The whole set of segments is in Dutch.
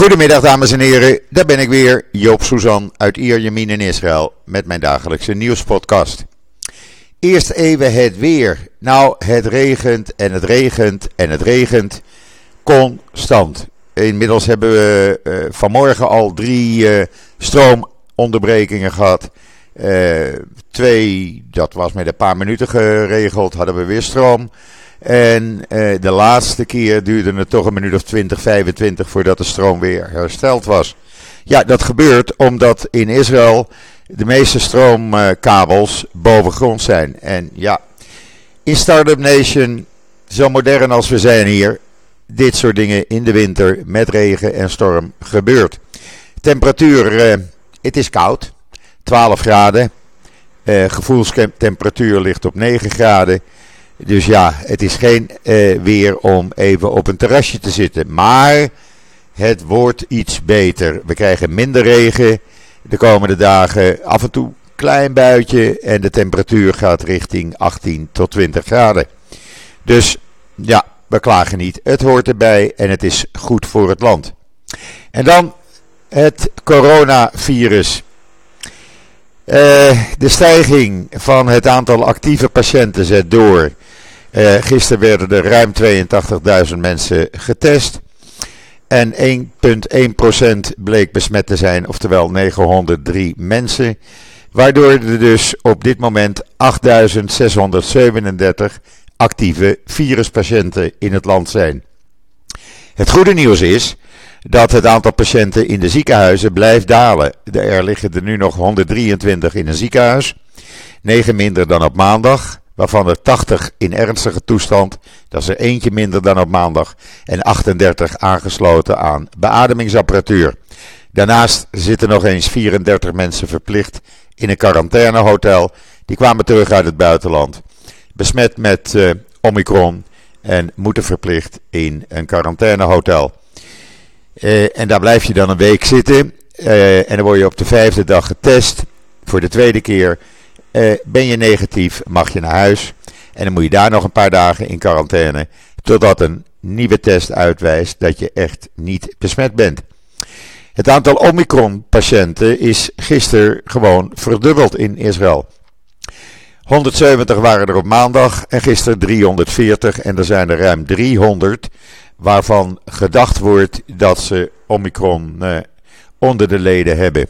Goedemiddag dames en heren, daar ben ik weer, Joop Suzan uit Ierjemien in Israël met mijn dagelijkse nieuwspodcast. Eerst even het weer. Nou, het regent en het regent en het regent constant. Inmiddels hebben we uh, vanmorgen al drie uh, stroomonderbrekingen gehad. Uh, twee, dat was met een paar minuten geregeld, hadden we weer stroom. En uh, de laatste keer duurde het toch een minuut of 20, 25 voordat de stroom weer hersteld was. Ja, dat gebeurt omdat in Israël de meeste stroomkabels boven grond zijn. En ja, in Startup Nation, zo modern als we zijn hier, dit soort dingen in de winter met regen en storm gebeurt. Temperatuur, uh, het is koud, 12 graden. Uh, gevoelstemperatuur ligt op 9 graden. Dus ja, het is geen uh, weer om even op een terrasje te zitten. Maar het wordt iets beter. We krijgen minder regen de komende dagen. Af en toe klein buitje. En de temperatuur gaat richting 18 tot 20 graden. Dus ja, we klagen niet. Het hoort erbij en het is goed voor het land. En dan het coronavirus. Uh, de stijging van het aantal actieve patiënten zet door. Uh, gisteren werden er ruim 82.000 mensen getest. En 1,1% bleek besmet te zijn, oftewel 903 mensen. Waardoor er dus op dit moment 8.637 actieve viruspatiënten in het land zijn. Het goede nieuws is dat het aantal patiënten in de ziekenhuizen blijft dalen. Er liggen er nu nog 123 in een ziekenhuis, 9 minder dan op maandag waarvan er 80 in ernstige toestand, dat is er eentje minder dan op maandag, en 38 aangesloten aan beademingsapparatuur. Daarnaast zitten nog eens 34 mensen verplicht in een quarantainehotel. Die kwamen terug uit het buitenland, besmet met uh, Omicron en moeten verplicht in een quarantainehotel. Uh, en daar blijf je dan een week zitten uh, en dan word je op de vijfde dag getest voor de tweede keer. Uh, ben je negatief, mag je naar huis. En dan moet je daar nog een paar dagen in quarantaine. Totdat een nieuwe test uitwijst dat je echt niet besmet bent. Het aantal Omicron-patiënten is gisteren gewoon verdubbeld in Israël. 170 waren er op maandag en gisteren 340 en er zijn er ruim 300 waarvan gedacht wordt dat ze Omicron uh, onder de leden hebben.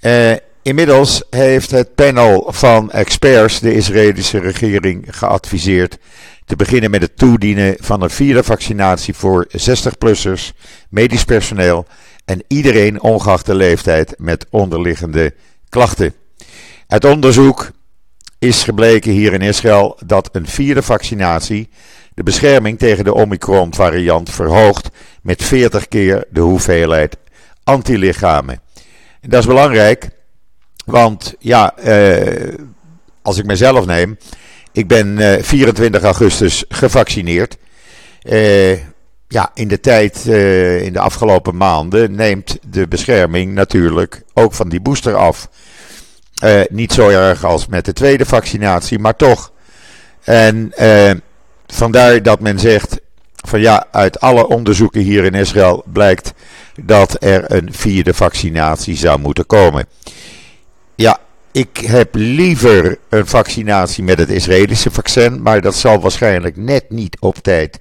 Uh, Inmiddels heeft het panel van experts de Israëlische regering geadviseerd te beginnen met het toedienen van een vierde vaccinatie voor 60-plussers, medisch personeel en iedereen ongeacht de leeftijd met onderliggende klachten. Uit onderzoek is gebleken hier in Israël dat een vierde vaccinatie de bescherming tegen de Omicron-variant verhoogt met 40 keer de hoeveelheid antilichamen. En dat is belangrijk want ja, uh, als ik mezelf neem, ik ben uh, eh, 24 augustus gevaccineerd. Uh, ja, in de tijd, in de afgelopen maanden, neemt de bescherming natuurlijk ook van die booster af. niet zo erg als met de tweede vaccinatie, maar toch. En vandaar dat men zegt van ja, uit alle onderzoeken hier in Israël blijkt dat er een vierde vaccinatie zou moeten komen. Ja, ik heb liever een vaccinatie met het Israëlische vaccin, maar dat zal waarschijnlijk net niet op tijd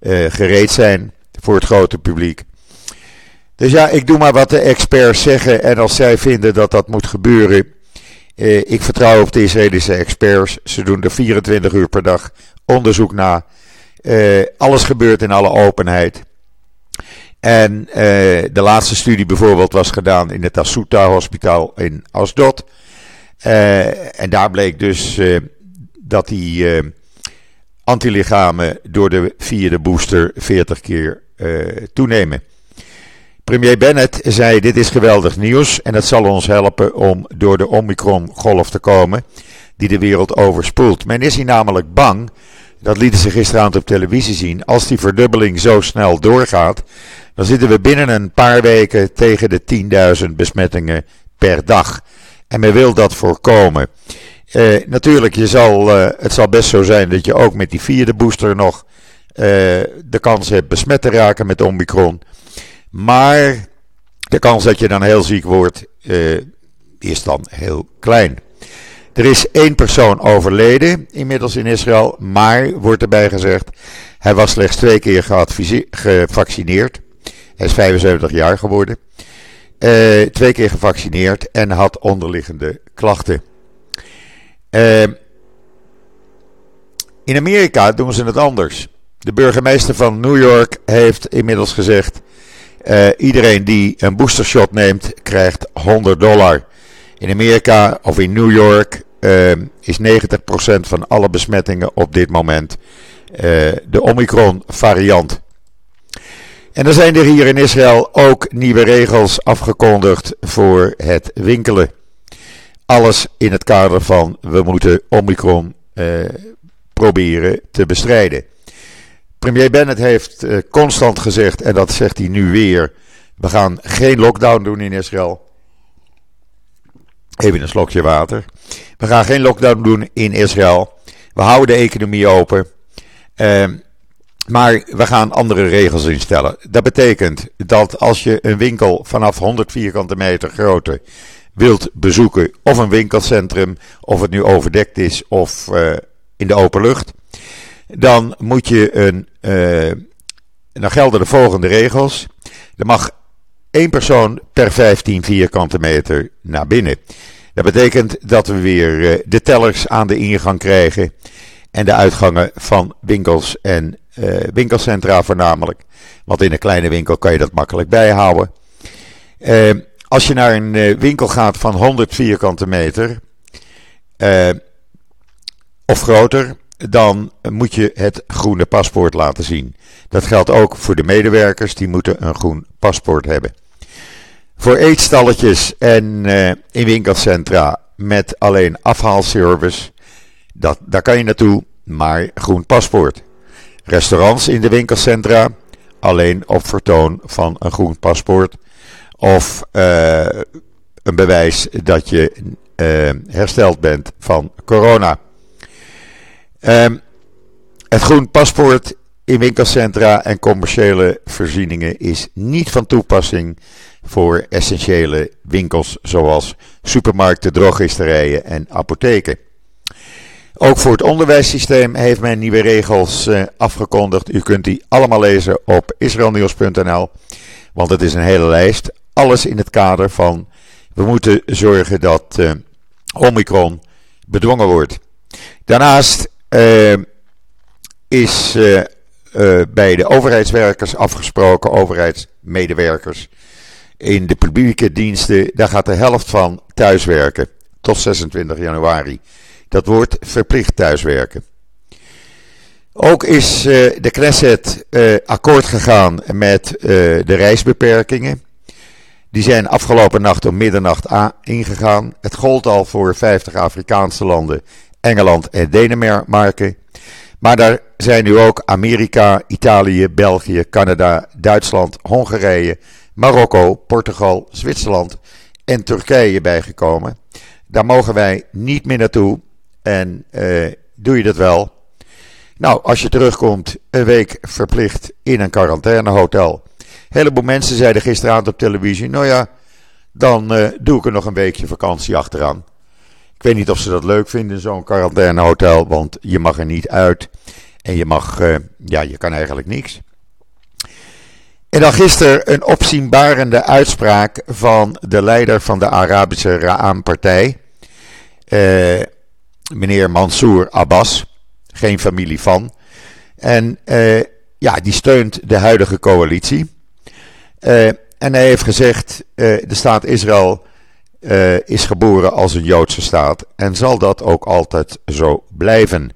uh, gereed zijn voor het grote publiek. Dus ja, ik doe maar wat de experts zeggen en als zij vinden dat dat moet gebeuren, uh, ik vertrouw op de Israëlische experts. Ze doen er 24 uur per dag onderzoek na. Uh, alles gebeurt in alle openheid. En uh, de laatste studie bijvoorbeeld was gedaan in het Asuta Hospitaal in Asdod. Uh, en daar bleek dus uh, dat die antilichamen door de vierde booster 40 keer toenemen. Premier Bennett zei: Dit is geweldig nieuws en het zal ons helpen om door de Omicron-golf te komen, die de wereld overspoelt. Men is hier namelijk bang, dat lieten ze gisteravond op televisie zien, als die verdubbeling zo snel doorgaat, dan zitten we binnen een paar weken tegen de 10.000 besmettingen per dag. En men wil dat voorkomen. Uh, natuurlijk, je zal, uh, het zal best zo zijn dat je ook met die vierde booster nog uh, de kans hebt besmet te raken met Omicron. Maar de kans dat je dan heel ziek wordt is dan heel klein. Er is één persoon overleden inmiddels in Israël, maar wordt erbij gezegd, hij was slechts twee keer gevaccineerd. Hij is 75 jaar geworden. Uh, twee keer gevaccineerd en had onderliggende klachten. Uh, in Amerika doen ze het anders. De burgemeester van New York heeft inmiddels gezegd: uh, iedereen die een boostershot neemt, krijgt 100 dollar. In Amerika of in New York uh, is 90% van alle besmettingen op dit moment uh, de Omicron-variant. En er zijn er hier in Israël ook nieuwe regels afgekondigd voor het winkelen. Alles in het kader van we moeten Omicron proberen te bestrijden. Premier Bennett heeft uh, constant gezegd, en dat zegt hij nu weer: we gaan geen lockdown doen in Israël. Even een slokje water. We gaan geen lockdown doen in Israël. We houden de economie open. Uh, maar we gaan andere regels instellen. Dat betekent dat als je een winkel vanaf 100 vierkante meter grootte wilt bezoeken, of een winkelcentrum, of het nu overdekt is of uh, in de open lucht, dan moet je een. Uh, dan gelden de volgende regels. Er mag één persoon per 15 vierkante meter naar binnen. Dat betekent dat we weer uh, de tellers aan de ingang krijgen. En de uitgangen van winkels en uh, winkelcentra voornamelijk. Want in een kleine winkel kan je dat makkelijk bijhouden. als je naar een winkel gaat van 100 vierkante meter of groter, dan moet je het groene paspoort laten zien. Dat geldt ook voor de medewerkers, die moeten een groen paspoort hebben. Voor eetstalletjes en uh, in winkelcentra met alleen afhaalservice, dat, daar kan je naartoe, maar groen paspoort. Restaurants in de winkelcentra, alleen op vertoon van een groen paspoort. Of uh, een bewijs dat je uh, hersteld bent van corona. Um, het groen paspoort in winkelcentra en commerciële voorzieningen is niet van toepassing voor essentiële winkels zoals supermarkten, drogisterijen en apotheken. Ook voor het onderwijssysteem heeft men nieuwe regels uh, afgekondigd. U kunt die allemaal lezen op israelnieuws.nl, want het is een hele lijst. Alles in het kader van we moeten zorgen dat uh, Omicron bedwongen wordt. Daarnaast uh, is uh, bij de overheidswerkers afgesproken, overheidsmedewerkers in de publieke diensten, daar gaat de helft van thuiswerken tot 26 januari. Dat wordt verplicht thuiswerken. Ook is de Knesset akkoord gegaan met de reisbeperkingen. Die zijn afgelopen nacht om middernacht ingegaan. Het gold al voor 50 Afrikaanse landen Engeland en Denemarken. Maar daar zijn nu ook Amerika, Italië, België, Canada, Duitsland, Hongarije, Marokko, Portugal, Zwitserland en Turkije bijgekomen. Daar mogen wij niet meer naartoe. En uh, doe je dat wel? Nou, als je terugkomt, een week verplicht in een quarantainehotel. Een heleboel mensen zeiden gisteravond op televisie: Nou ja, dan uh, doe ik er nog een weekje vakantie achteraan. Ik weet niet of ze dat leuk vinden, zo'n quarantainehotel, want je mag er niet uit. En je mag, uh, ja, je kan eigenlijk niks. En dan gisteren een opzienbarende uitspraak van de leider van de Arabische Ra'am-partij, uh, meneer Mansour Abbas, geen familie van. En uh, ja, die steunt de huidige coalitie. en hij heeft gezegd, de staat Israël is geboren als een Joodse staat en zal dat ook altijd zo blijven.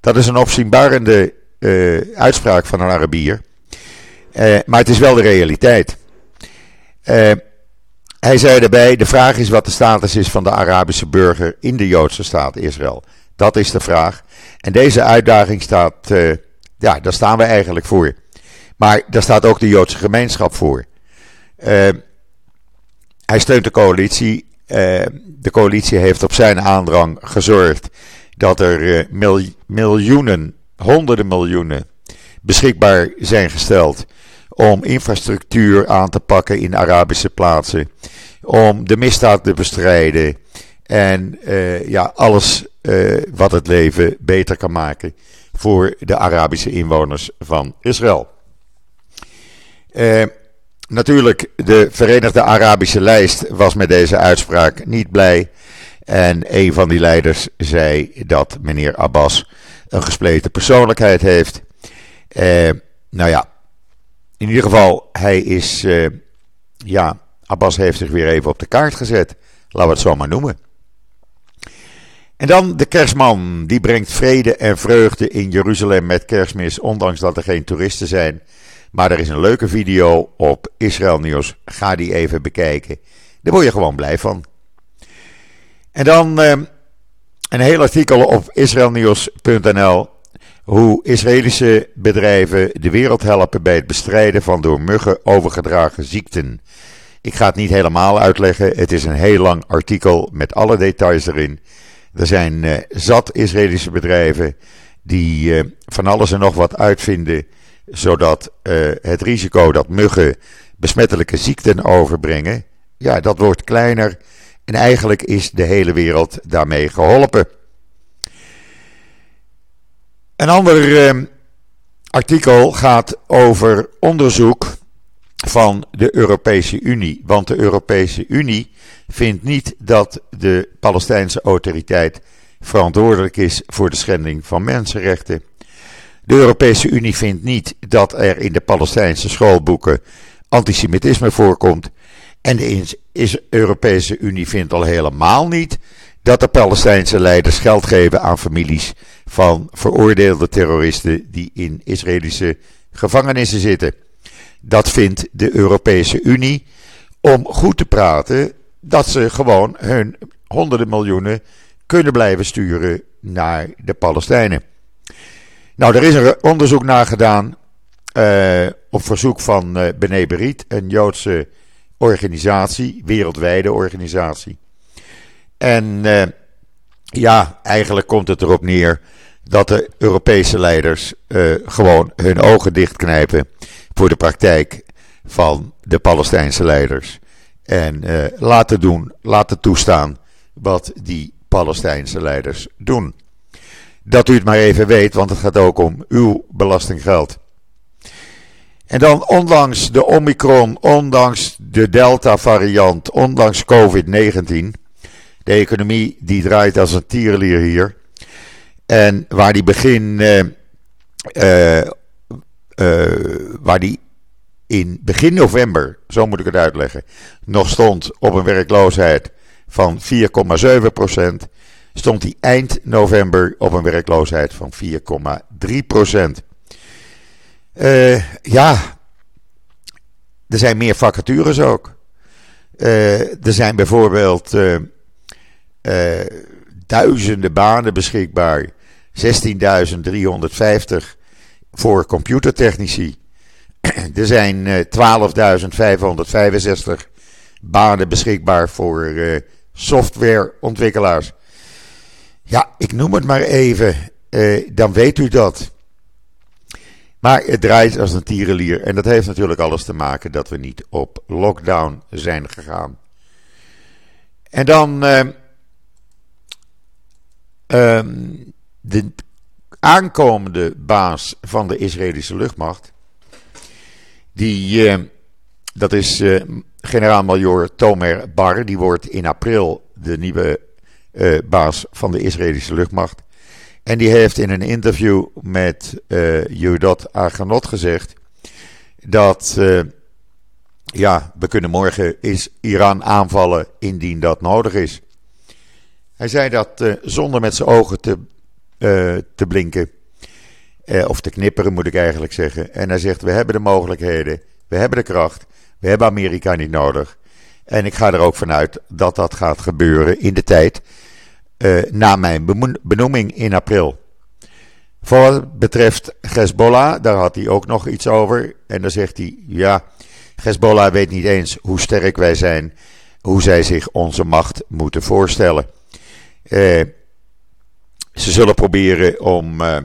Dat is een opzienbarende uh, uitspraak van een Arabier, uh, maar het is wel de realiteit. hij zei daarbij: de vraag is wat de status is van de Arabische burger in de Joodse staat Israël. Dat is de vraag. En deze uitdaging staat, ja, daar staan we eigenlijk voor. Maar daar staat ook de Joodse gemeenschap voor. hij steunt de coalitie de coalitie heeft op zijn aandrang gezorgd dat er uh, miljoenen, honderden miljoenen beschikbaar zijn gesteld om infrastructuur aan te pakken in Arabische plaatsen, om de misdaad te bestrijden en uh, ja, alles uh, wat het leven beter kan maken voor de Arabische inwoners van Israël. Natuurlijk, de Verenigde Arabische Lijst was met deze uitspraak niet blij. En een van die leiders zei dat meneer Abbas een gespleten persoonlijkheid heeft. Uh, nou ja, in ieder geval, hij is. Uh, ja, Abbas heeft zich weer even op de kaart gezet. Laten we het zo maar noemen. En dan de kerstman. Die brengt vrede en vreugde in Jeruzalem met kerstmis. Ondanks dat er geen toeristen zijn. Maar er is een leuke video op Israël Nieuws. Ga die even bekijken. Daar word je gewoon blij van. En dan uh, een heel artikel op israelnieuws.nl. Hoe Israëlische bedrijven de wereld helpen bij het bestrijden van door muggen overgedragen ziekten. Ik ga het niet helemaal uitleggen. Het is een heel lang artikel met alle details erin. Er zijn uh, zat Israëlische bedrijven die uh, van alles en nog wat uitvinden, zodat uh, het risico dat muggen besmettelijke ziekten overbrengen, ja, dat wordt kleiner. En eigenlijk is de hele wereld daarmee geholpen. Een ander artikel gaat over onderzoek van de Europese Unie. Want de Europese Unie vindt niet dat de Palestijnse autoriteit verantwoordelijk is voor de schending van mensenrechten. De Europese Unie vindt niet dat er in de Palestijnse schoolboeken antisemitisme voorkomt. En de Europese Unie vindt al helemaal niet dat de Palestijnse leiders geld geven aan families van veroordeelde terroristen die in Israëlische gevangenissen zitten. Dat vindt de Europese Unie om goed te praten dat ze gewoon hun honderden miljoenen kunnen blijven sturen naar de Palestijnen. Nou, er is een onderzoek naar gedaan uh, op verzoek van uh, Bene Berit, een Joodse organisatie, wereldwijde organisatie. En uh, ja, eigenlijk komt het erop neer dat de Europese leiders gewoon hun ogen dichtknijpen voor de praktijk van de Palestijnse leiders. En uh, laten doen, laten toestaan wat die Palestijnse leiders doen. Dat u het maar even weet, want het gaat ook om uw belastinggeld. En dan ondanks de Omicron, ondanks de Delta-variant, ondanks COVID-19, de economie die draait als een tierenlier hier. En waar die begin, uh, uh, waar die in begin november, zo moet ik het uitleggen, nog stond op een werkloosheid van 4,7 procent, stond hij eind november op een werkloosheid van 4,3 procent. Uh, ja, er zijn meer vacatures ook. Uh, er zijn bijvoorbeeld uh, duizenden banen beschikbaar. 16.350 voor computertechnici. Er zijn 12.565 eh, banen beschikbaar voor softwareontwikkelaars. Ja, ik noem het maar even, dan weet u dat. Maar het draait als een tierenlier en dat heeft natuurlijk alles te maken dat we niet op lockdown zijn gegaan. En dan uh, um, de aankomende baas van de Israëlische luchtmacht die, uh, dat is generaal-majoor Tomer Bar. Die wordt in april de nieuwe uh, baas van de Israëlische luchtmacht. En die heeft in een interview met uh, Judot Arganot gezegd dat ja, we kunnen morgen is Iran aanvallen indien dat nodig is. Hij zei dat zonder met zijn ogen te, te blinken. Eh, of te knipperen moet ik eigenlijk zeggen. En hij zegt: We hebben de mogelijkheden, we hebben de kracht, we hebben Amerika niet nodig. En ik ga er ook vanuit dat dat gaat gebeuren in de tijd uh, na mijn benoeming in april. Voor wat betreft Hezbollah, daar had hij ook nog iets over. En dan zegt hij: Ja, Hezbollah weet niet eens hoe sterk wij zijn, hoe zij zich onze macht moeten voorstellen. Uh, ze zullen proberen om. Uh,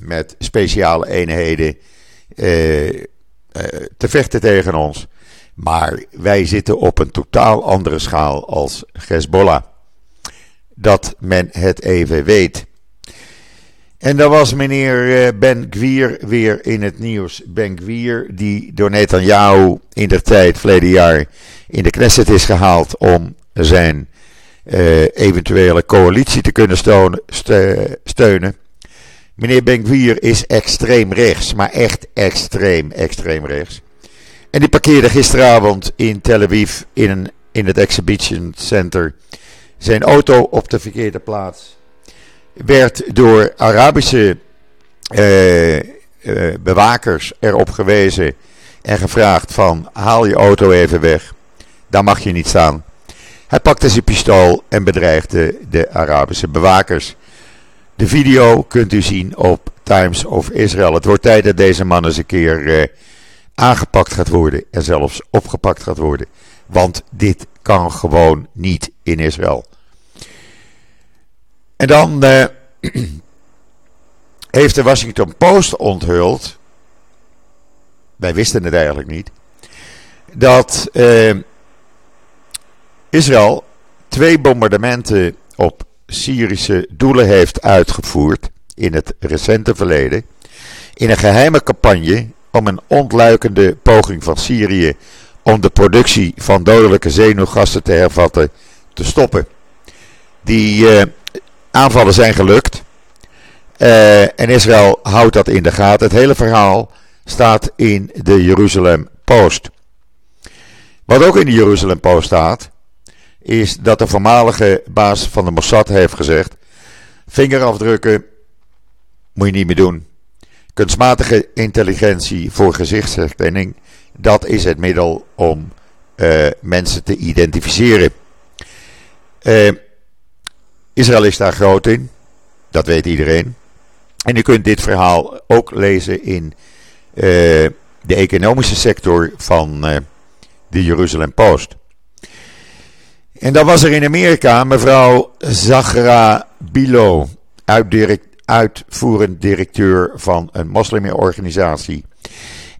met speciale eenheden te vechten tegen ons. Maar wij zitten op een totaal andere schaal als Hezbollah. Dat men het even weet. En dan was meneer eh, Ben Gwier weer in het nieuws. Ben Gwier, die door Netanyahu in de tijd, verleden jaar, in de Knesset is gehaald om zijn uh, eventuele coalitie te kunnen steunen. Meneer Ben Gwier is extreem rechts, maar echt extreem, extreem rechts. En die parkeerde gisteravond in Tel Aviv in, een, in het Exhibition Center zijn auto op de verkeerde plaats. Werd door Arabische uh, uh, bewakers erop gewezen en gevraagd van haal je auto even weg. Daar mag je niet staan. Hij pakte zijn pistool en bedreigde de Arabische bewakers. De video kunt u zien op Times of Israel. Het wordt tijd dat deze man eens een keer uh, aangepakt gaat worden en zelfs opgepakt gaat worden. Want dit kan gewoon niet in Israël. En dan uh, heeft de Washington Post onthuld. Wij wisten het eigenlijk niet. Dat uh, Israël twee bombardementen op Syrische doelen heeft uitgevoerd in het recente verleden. In een geheime campagne om een ontluikende poging van Syrië om de productie van dodelijke zenuwgassen te hervatten te stoppen. Die uh, aanvallen zijn gelukt. Uh, en Israël houdt dat in de gaten. Het hele verhaal staat in de Jeruzalem Post. Wat ook in de Jeruzalem Post staat, is dat de voormalige baas van de Mossad heeft gezegd: vingerafdrukken moet je niet meer doen. Kunstmatige intelligentie voor gezichtsherkenning, dat is het middel om uh, mensen te identificeren. Uh, Israël is daar groot in, dat weet iedereen. En u kunt dit verhaal ook lezen in uh, de economische sector van de Jeruzalem Post. En dan was er in Amerika mevrouw Zagra Bilo, uitvoerend directeur van een moslimorganisatie.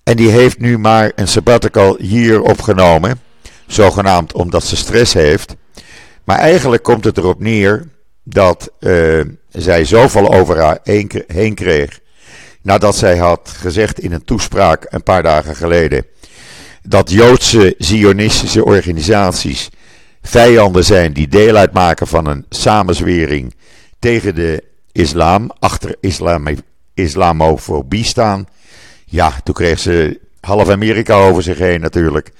En die heeft nu maar een sabbatical hier opgenomen, zogenaamd omdat ze stress heeft. Maar eigenlijk komt het erop neer dat uh, zij zoveel over haar heen kreeg. Nadat zij had gezegd in een toespraak een paar dagen geleden. dat Joodse Zionistische organisaties vijanden zijn die deel uitmaken van een samenzwering tegen de islam, achter islam, islamofobie staan. Ja, toen kreeg ze half Amerika over zich heen natuurlijk.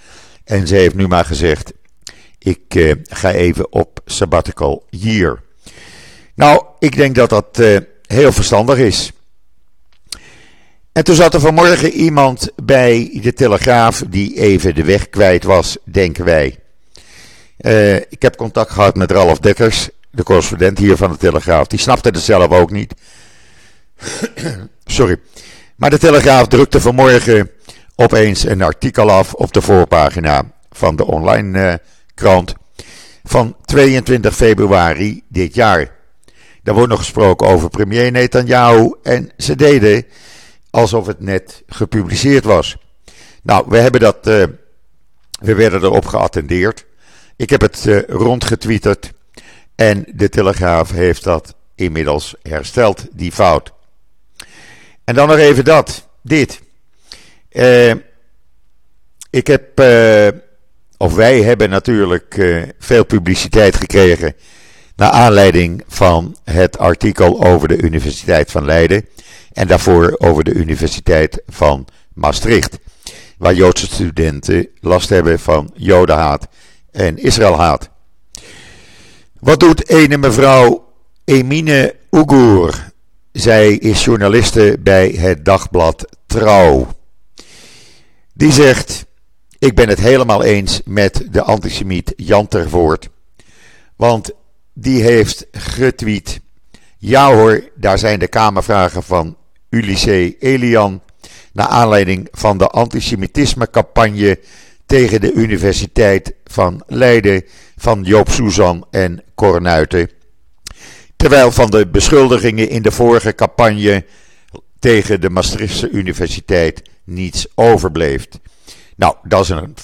En ze heeft nu maar gezegd: Ik uh, ga even op sabbatical year. Nou, ik denk dat dat uh, heel verstandig is. En toen zat er vanmorgen iemand bij de Telegraaf die even de weg kwijt was, denken wij. Uh, ik heb contact gehad met Ralf Dekkers, de correspondent hier van de Telegraaf. Die snapte het zelf ook niet. Sorry. Maar de Telegraaf drukte vanmorgen opeens een artikel af op de voorpagina van de online uh, krant van 22 februari dit jaar. Daar wordt nog gesproken over premier Netanyahu en ze deden alsof het net gepubliceerd was. Nou, we hebben dat, uh, we werden erop geattendeerd. Ik heb het uh, rondgetwitterd en de Telegraaf heeft dat inmiddels hersteld, die fout. En dan nog even dat, dit. Uh, ik heb, of wij hebben natuurlijk veel publiciteit gekregen. Naar aanleiding van het artikel over de Universiteit van Leiden. En daarvoor over de Universiteit van Maastricht. Waar Joodse studenten last hebben van Jodenhaat en Israëlhaat. Wat doet ene mevrouw Emine Oegoer? Zij is journaliste bij het dagblad Trouw. Die zegt: Ik ben het helemaal eens met de antisemiet Jan Tervoort. Want die heeft getweet. Ja hoor, daar zijn de Kamervragen van Ulysse Elian. Naar aanleiding van de antisemitisme-campagne tegen de Universiteit van Leiden van Joop Suzan en Cornuiten. Terwijl van de beschuldigingen in de vorige campagne tegen de Maastrichtse Universiteit niets overbleef. Nou, dat is een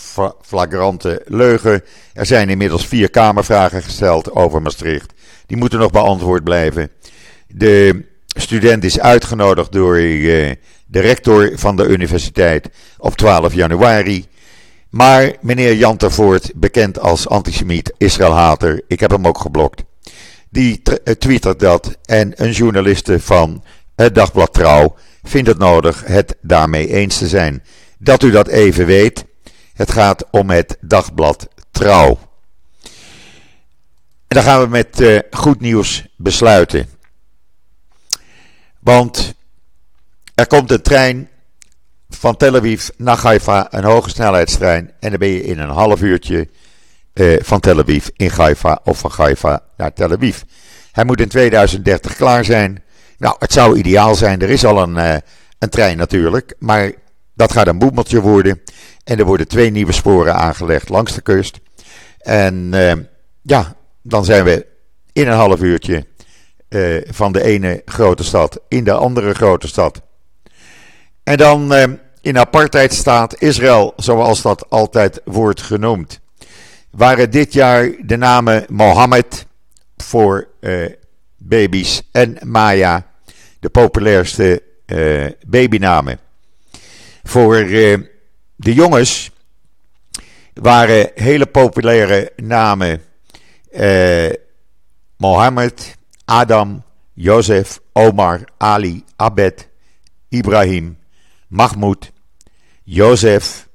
flagrante leugen. Er zijn inmiddels vier Kamervragen gesteld over Maastricht. Die moeten nog beantwoord blijven. De student is uitgenodigd door eh, de rector van de universiteit op 12 januari. Maar meneer Jan Tervoort, bekend als antisemiet, Israëlhater, ik heb hem ook geblokt. Die eh, twittert dat en een journaliste van het dagblad Trouw vindt het nodig het daarmee eens te zijn. Dat u dat even weet. Het gaat om het dagblad Trouw. En dan gaan we met uh, goed nieuws besluiten. Want er komt een trein van Tel Aviv naar Haifa, een hoge snelheidstrein. En dan ben je in een half uurtje uh, van Tel Aviv in Haifa of van Haifa naar Tel Aviv. Hij moet in 2030 klaar zijn. Nou, het zou ideaal zijn. Er is al een, uh, een trein natuurlijk, maar dat gaat een boemeltje worden. En er worden twee nieuwe sporen aangelegd langs de kust. En uh, ja, dan zijn we in een half uurtje uh, van de ene grote stad in de andere grote stad. En dan uh, in apartheidstaat Israël, zoals dat altijd wordt genoemd, waren dit jaar de namen Mohammed voor uh, baby's en Maya de populairste babynamen. Voor de jongens waren hele populaire namen Mohammed, Adam, Jozef, Omar, Ali, Abed, Ibrahim, Mahmoud, Jozef,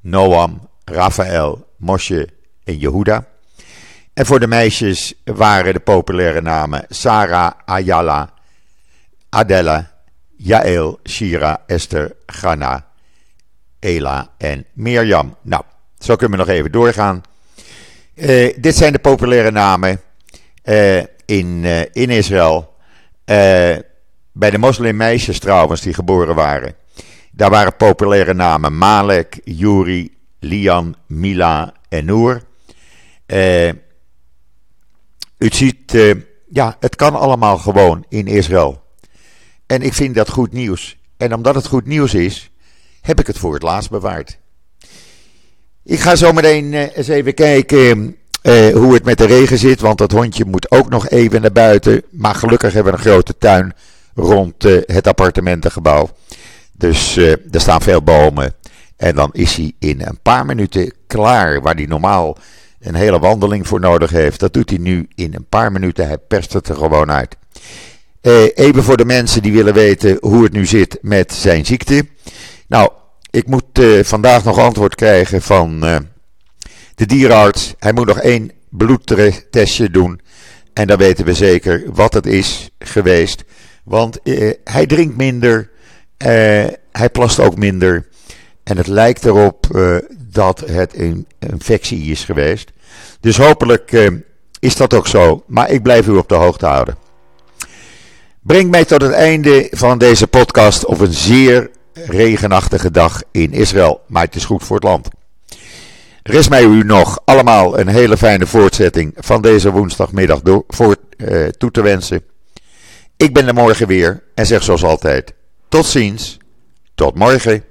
Noam, Rafael, Moshe en Jehuda. En voor de meisjes waren de populaire namen Sarah, Ayala, Adela, Jael, Shira, Esther, Ghana, Ela en Mirjam. Nou, zo kunnen we nog even doorgaan. Uh, dit zijn de populaire namen uh, in, uh, in Israël. bij de moslimmeisjes trouwens die geboren waren. Daar waren populaire namen Malek, Yuri, Lian, Mila en Noor. u ziet, ja, het kan allemaal gewoon in Israël. En ik vind dat goed nieuws. En omdat het goed nieuws is, heb ik het voor het laatst bewaard. Ik ga zo meteen uh, eens even kijken uh, hoe het met de regen zit. Want dat hondje moet ook nog even naar buiten. Maar gelukkig hebben we een grote tuin rond uh, het appartementengebouw. Dus er staan veel bomen. En dan is hij in een paar minuten klaar. Waar hij normaal een hele wandeling voor nodig heeft. Dat doet hij nu in een paar minuten. Hij perst het er gewoon uit. even voor de mensen die willen weten hoe het nu zit met zijn ziekte. Nou, ik moet uh, vandaag nog antwoord krijgen van uh, de dierenarts. Hij moet nog één bloedtestje doen. En dan weten we zeker wat het is geweest. Want uh, hij drinkt minder. hij plast ook minder. En het lijkt erop dat het een infectie is geweest. Dus hopelijk is dat ook zo. Maar ik blijf u op de hoogte houden. Brengt mij tot het einde van deze podcast op een zeer regenachtige dag in Israël. Maar het is goed voor het land. Rest mij u nog allemaal een hele fijne voortzetting van deze woensdagmiddag door, voor, uh, toe te wensen. Ik ben er morgen weer en zeg zoals altijd: tot ziens, tot morgen.